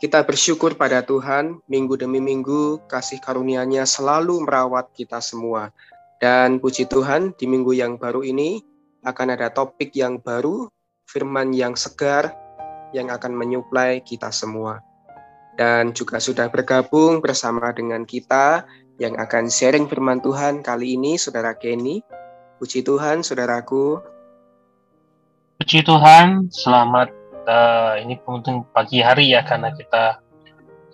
Kita bersyukur pada Tuhan, minggu demi minggu kasih karunia-Nya selalu merawat kita semua. Dan puji Tuhan, di minggu yang baru ini akan ada topik yang baru, firman yang segar, yang akan menyuplai kita semua. Dan juga sudah bergabung bersama dengan kita yang akan sharing firman Tuhan kali ini, Saudara Kenny. Puji Tuhan, Saudaraku. Puji Tuhan, selamat uh, ini penting pagi hari ya karena kita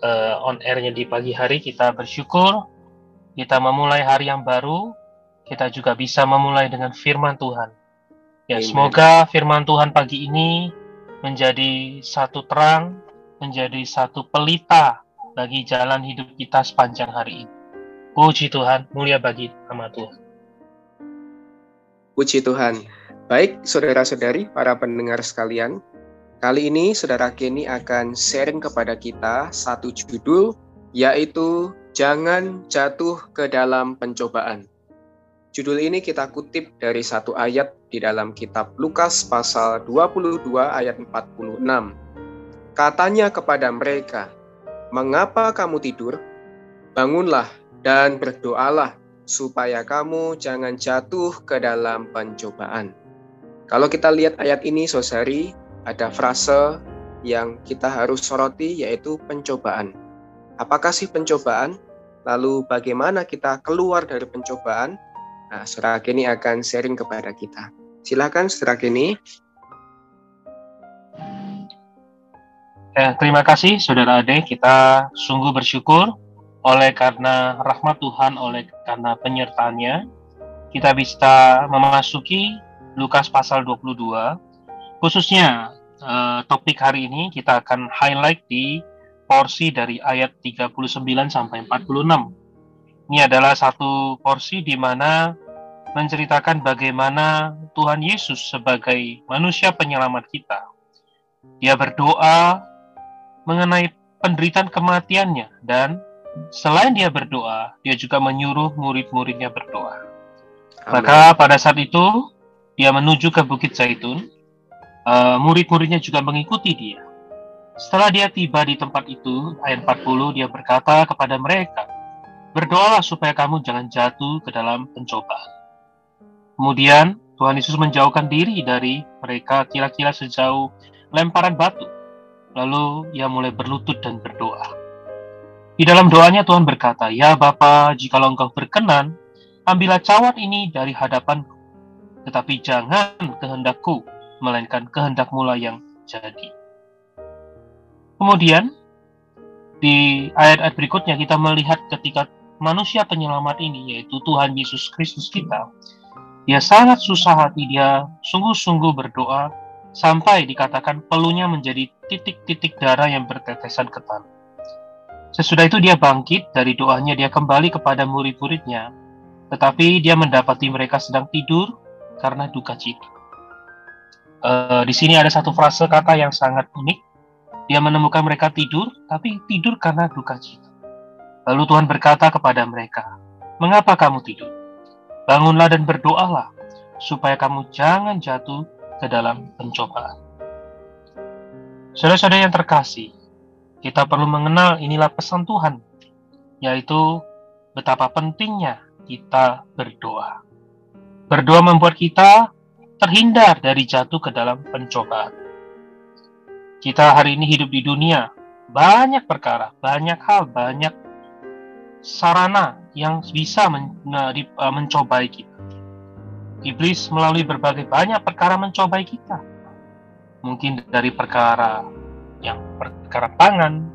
uh, on airnya di pagi hari kita bersyukur kita memulai hari yang baru kita juga bisa memulai dengan firman Tuhan. Ya Amen. semoga firman Tuhan pagi ini menjadi satu terang menjadi satu pelita bagi jalan hidup kita sepanjang hari ini. Puji Tuhan mulia bagi nama Tuhan. Puji Tuhan. Baik, saudara-saudari, para pendengar sekalian, Kali ini Saudara Kenny akan sharing kepada kita satu judul yaitu Jangan Jatuh ke Dalam Pencobaan. Judul ini kita kutip dari satu ayat di dalam kitab Lukas pasal 22 ayat 46. Katanya kepada mereka, "Mengapa kamu tidur? Bangunlah dan berdoalah supaya kamu jangan jatuh ke dalam pencobaan." Kalau kita lihat ayat ini, Sosari, ada frase yang kita harus soroti yaitu pencobaan. Apakah sih pencobaan? Lalu bagaimana kita keluar dari pencobaan? Nah, Saudara Kini akan sharing kepada kita. Silakan Saudara Kini. Ya, terima kasih Saudara Ade, kita sungguh bersyukur oleh karena rahmat Tuhan, oleh karena penyertaannya, kita bisa memasuki Lukas pasal 22, khususnya uh, topik hari ini kita akan highlight di porsi dari ayat 39 sampai 46. Ini adalah satu porsi di mana menceritakan bagaimana Tuhan Yesus sebagai manusia penyelamat kita. Dia berdoa mengenai penderitaan kematiannya dan selain dia berdoa, dia juga menyuruh murid-muridnya berdoa. Amen. Maka pada saat itu dia menuju ke Bukit Zaitun uh, murid-muridnya juga mengikuti dia. Setelah dia tiba di tempat itu, ayat 40, dia berkata kepada mereka, Berdoalah supaya kamu jangan jatuh ke dalam pencobaan. Kemudian Tuhan Yesus menjauhkan diri dari mereka kira-kira sejauh lemparan batu. Lalu ia mulai berlutut dan berdoa. Di dalam doanya Tuhan berkata, Ya Bapa, jikalau engkau berkenan, ambillah cawan ini dari hadapanku. Tetapi jangan kehendakku, melainkan kehendak mula yang jadi. Kemudian, di ayat-ayat berikutnya kita melihat ketika manusia penyelamat ini, yaitu Tuhan Yesus Kristus kita, dia sangat susah hati, dia sungguh-sungguh berdoa, sampai dikatakan pelunya menjadi titik-titik darah yang bertetesan ke tanah. Sesudah itu dia bangkit dari doanya, dia kembali kepada murid-muridnya, tetapi dia mendapati mereka sedang tidur karena duka cita. Uh, di sini ada satu frase kata yang sangat unik. Dia menemukan mereka tidur, tapi tidur karena duka cita. Lalu Tuhan berkata kepada mereka, "Mengapa kamu tidur? Bangunlah dan berdoalah, supaya kamu jangan jatuh ke dalam pencobaan." Saudara-saudara yang terkasih, kita perlu mengenal inilah pesan Tuhan, yaitu betapa pentingnya kita berdoa. Berdoa membuat kita terhindar dari jatuh ke dalam pencobaan. Kita hari ini hidup di dunia, banyak perkara, banyak hal, banyak sarana yang bisa men, e, mencobai kita. Iblis melalui berbagai banyak perkara mencobai kita. Mungkin dari perkara yang perkara pangan,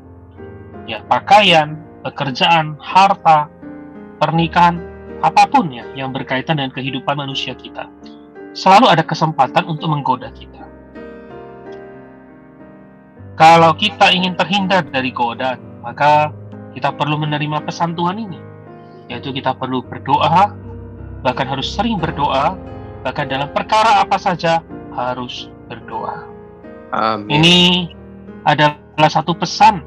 ya pakaian, pekerjaan, harta, pernikahan, apa pun ya yang berkaitan dengan kehidupan manusia kita selalu ada kesempatan untuk menggoda kita. Kalau kita ingin terhindar dari godaan, maka kita perlu menerima pesan Tuhan ini, yaitu kita perlu berdoa, bahkan harus sering berdoa, bahkan dalam perkara apa saja harus berdoa. Amin. Ini adalah satu pesan.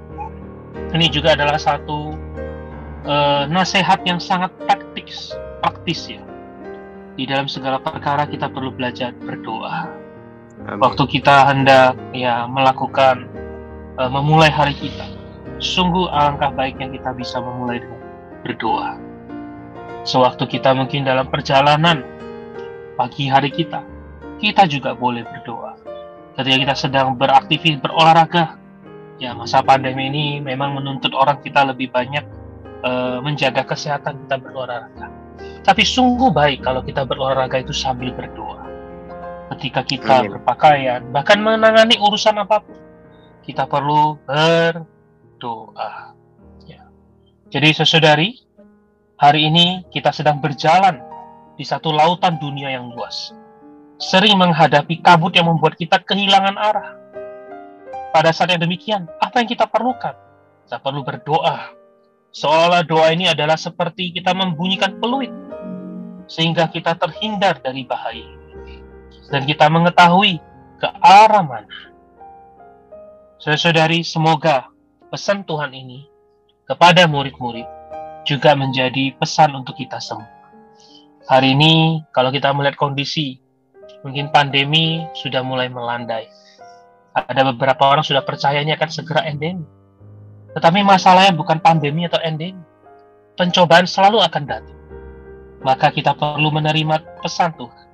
Ini juga adalah satu uh, nasihat yang sangat praktis, praktis ya. Di dalam segala perkara kita perlu belajar berdoa. Amin. Waktu kita hendak ya melakukan uh, memulai hari kita, sungguh alangkah baiknya kita bisa memulai dengan berdoa. Sewaktu kita mungkin dalam perjalanan pagi hari kita, kita juga boleh berdoa. Ketika kita sedang beraktivitas berolahraga, ya masa pandemi ini memang menuntut orang kita lebih banyak uh, menjaga kesehatan kita berolahraga. Tapi sungguh baik kalau kita berolahraga itu sambil berdoa. Ketika kita Amin. berpakaian, bahkan menangani urusan apa pun, kita perlu berdoa. Ya. Jadi sesaudari, hari ini kita sedang berjalan di satu lautan dunia yang luas. Sering menghadapi kabut yang membuat kita kehilangan arah. Pada saat yang demikian, apa yang kita perlukan? Kita perlu berdoa. Seolah doa ini adalah seperti kita membunyikan peluit, sehingga kita terhindar dari bahaya. Dan kita mengetahui ke arah mana. Saudara-saudari, semoga pesan Tuhan ini kepada murid-murid juga menjadi pesan untuk kita semua. Hari ini, kalau kita melihat kondisi, mungkin pandemi sudah mulai melandai. Ada beberapa orang sudah percayanya akan segera endemi. Tetapi masalahnya bukan pandemi atau endemi. Pencobaan selalu akan datang. Maka kita perlu menerima pesan Tuhan.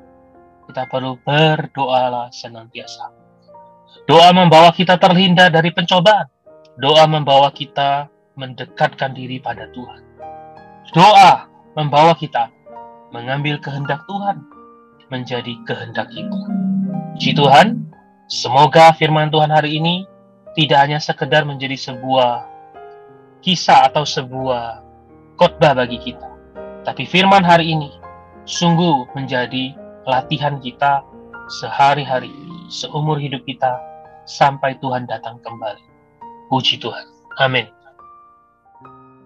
Kita perlu berdoalah senantiasa. Doa membawa kita terhindar dari pencobaan. Doa membawa kita mendekatkan diri pada Tuhan. Doa membawa kita mengambil kehendak Tuhan menjadi kehendak kita. Puji Tuhan, semoga firman Tuhan hari ini tidak hanya sekedar menjadi sebuah kisah atau sebuah khotbah bagi kita, tapi firman hari ini sungguh menjadi latihan kita sehari-hari, seumur hidup kita sampai Tuhan datang kembali. Puji Tuhan. Amin.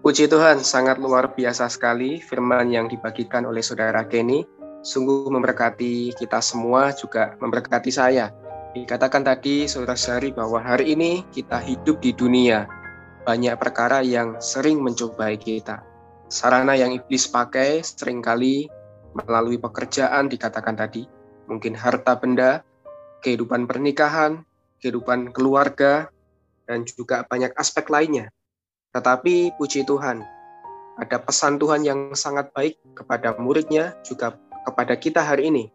Puji Tuhan, sangat luar biasa sekali firman yang dibagikan oleh Saudara Kenny. Sungguh memberkati kita semua, juga memberkati saya. Dikatakan tadi, Saudara Sari, bahwa hari ini kita hidup di dunia. Banyak perkara yang sering mencobai kita. Sarana yang iblis pakai sering kali melalui pekerjaan dikatakan tadi. Mungkin harta benda, kehidupan pernikahan, kehidupan keluarga, dan juga banyak aspek lainnya tetapi puji Tuhan, ada pesan Tuhan yang sangat baik kepada muridnya, juga kepada kita hari ini,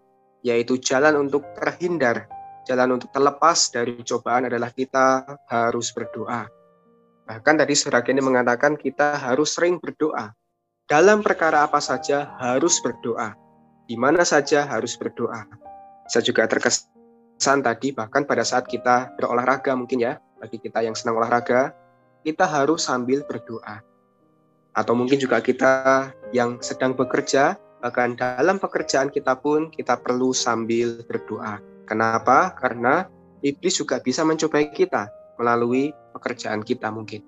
yaitu jalan untuk terhindar, jalan untuk terlepas dari cobaan adalah kita harus berdoa. Bahkan tadi saudara ini mengatakan kita harus sering berdoa. Dalam perkara apa saja harus berdoa. Di mana saja harus berdoa. Saya juga terkesan tadi bahkan pada saat kita berolahraga mungkin ya, bagi kita yang senang olahraga, kita harus sambil berdoa. Atau mungkin juga kita yang sedang bekerja, bahkan dalam pekerjaan kita pun kita perlu sambil berdoa. Kenapa? Karena iblis juga bisa mencobai kita melalui pekerjaan kita mungkin.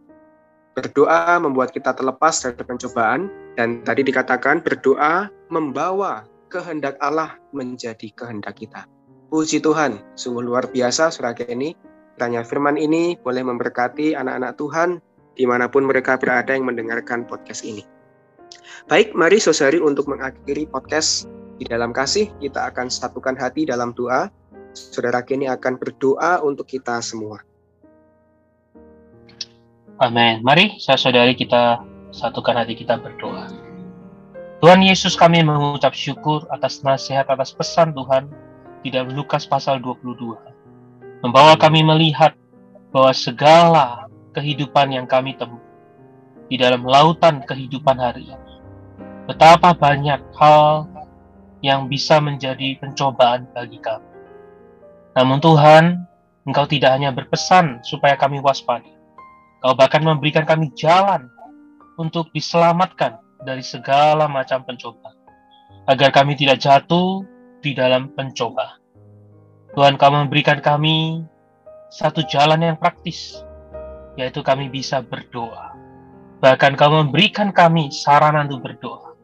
Berdoa membuat kita terlepas dari pencobaan dan tadi dikatakan berdoa membawa kehendak Allah menjadi kehendak kita. Puji Tuhan, sungguh luar biasa surah ini Tanya firman ini boleh memberkati anak-anak Tuhan di mana pun mereka berada yang mendengarkan podcast ini. Baik, mari sosari untuk mengakhiri podcast di dalam kasih, kita akan satukan hati dalam doa. Saudara kini akan berdoa untuk kita semua. Amin. Mari saudari kita satukan hati kita berdoa. Tuhan Yesus kami mengucap syukur atas nasihat, atas pesan Tuhan di dalam Lukas pasal 22 membawa kami melihat bahwa segala kehidupan yang kami temui di dalam lautan kehidupan hari ini, betapa banyak hal yang bisa menjadi pencobaan bagi kami. Namun Tuhan, Engkau tidak hanya berpesan supaya kami waspada, Engkau bahkan memberikan kami jalan untuk diselamatkan dari segala macam pencobaan, agar kami tidak jatuh di dalam pencobaan. Tuhan kau memberikan kami satu jalan yang praktis, yaitu kami bisa berdoa. Bahkan kau memberikan kami sarana untuk berdoa,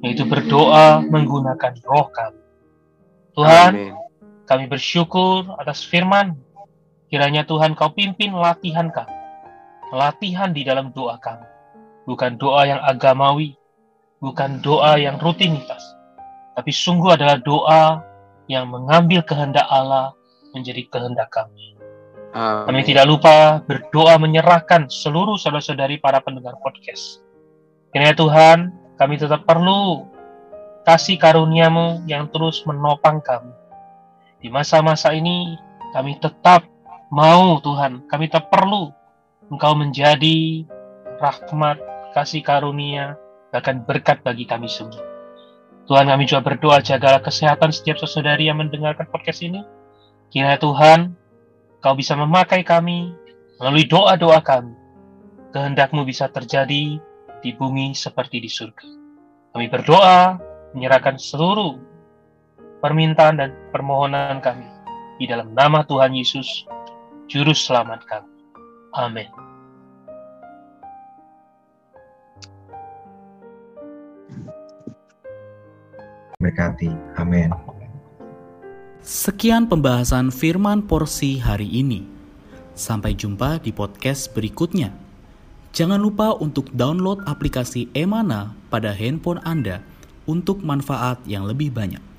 yaitu berdoa menggunakan roh kami. Tuhan, Amen. kami bersyukur atas firman. Kiranya Tuhan kau pimpin latihan kami. Latihan di dalam doa kami. Bukan doa yang agamawi, bukan doa yang rutinitas, tapi sungguh adalah doa yang mengambil kehendak Allah menjadi kehendak kami. Amin. Kami tidak lupa berdoa menyerahkan seluruh saudara-saudari para pendengar podcast. Kiranya Tuhan, kami tetap perlu kasih karuniamu yang terus menopang kami. Di masa-masa ini, kami tetap mau Tuhan, kami tetap perlu Engkau menjadi rahmat, kasih karunia, bahkan berkat bagi kami semua. Tuhan kami juga berdoa jagalah kesehatan setiap saudari yang mendengarkan podcast ini. Kiranya Tuhan Kau bisa memakai kami melalui doa-doa kami. Kehendakmu bisa terjadi di bumi seperti di surga. Kami berdoa, menyerahkan seluruh permintaan dan permohonan kami di dalam nama Tuhan Yesus, Juru Selamat kami. Amin. Berkati. Amin. Sekian pembahasan firman porsi hari ini. Sampai jumpa di podcast berikutnya. Jangan lupa untuk download aplikasi Emana pada handphone Anda untuk manfaat yang lebih banyak.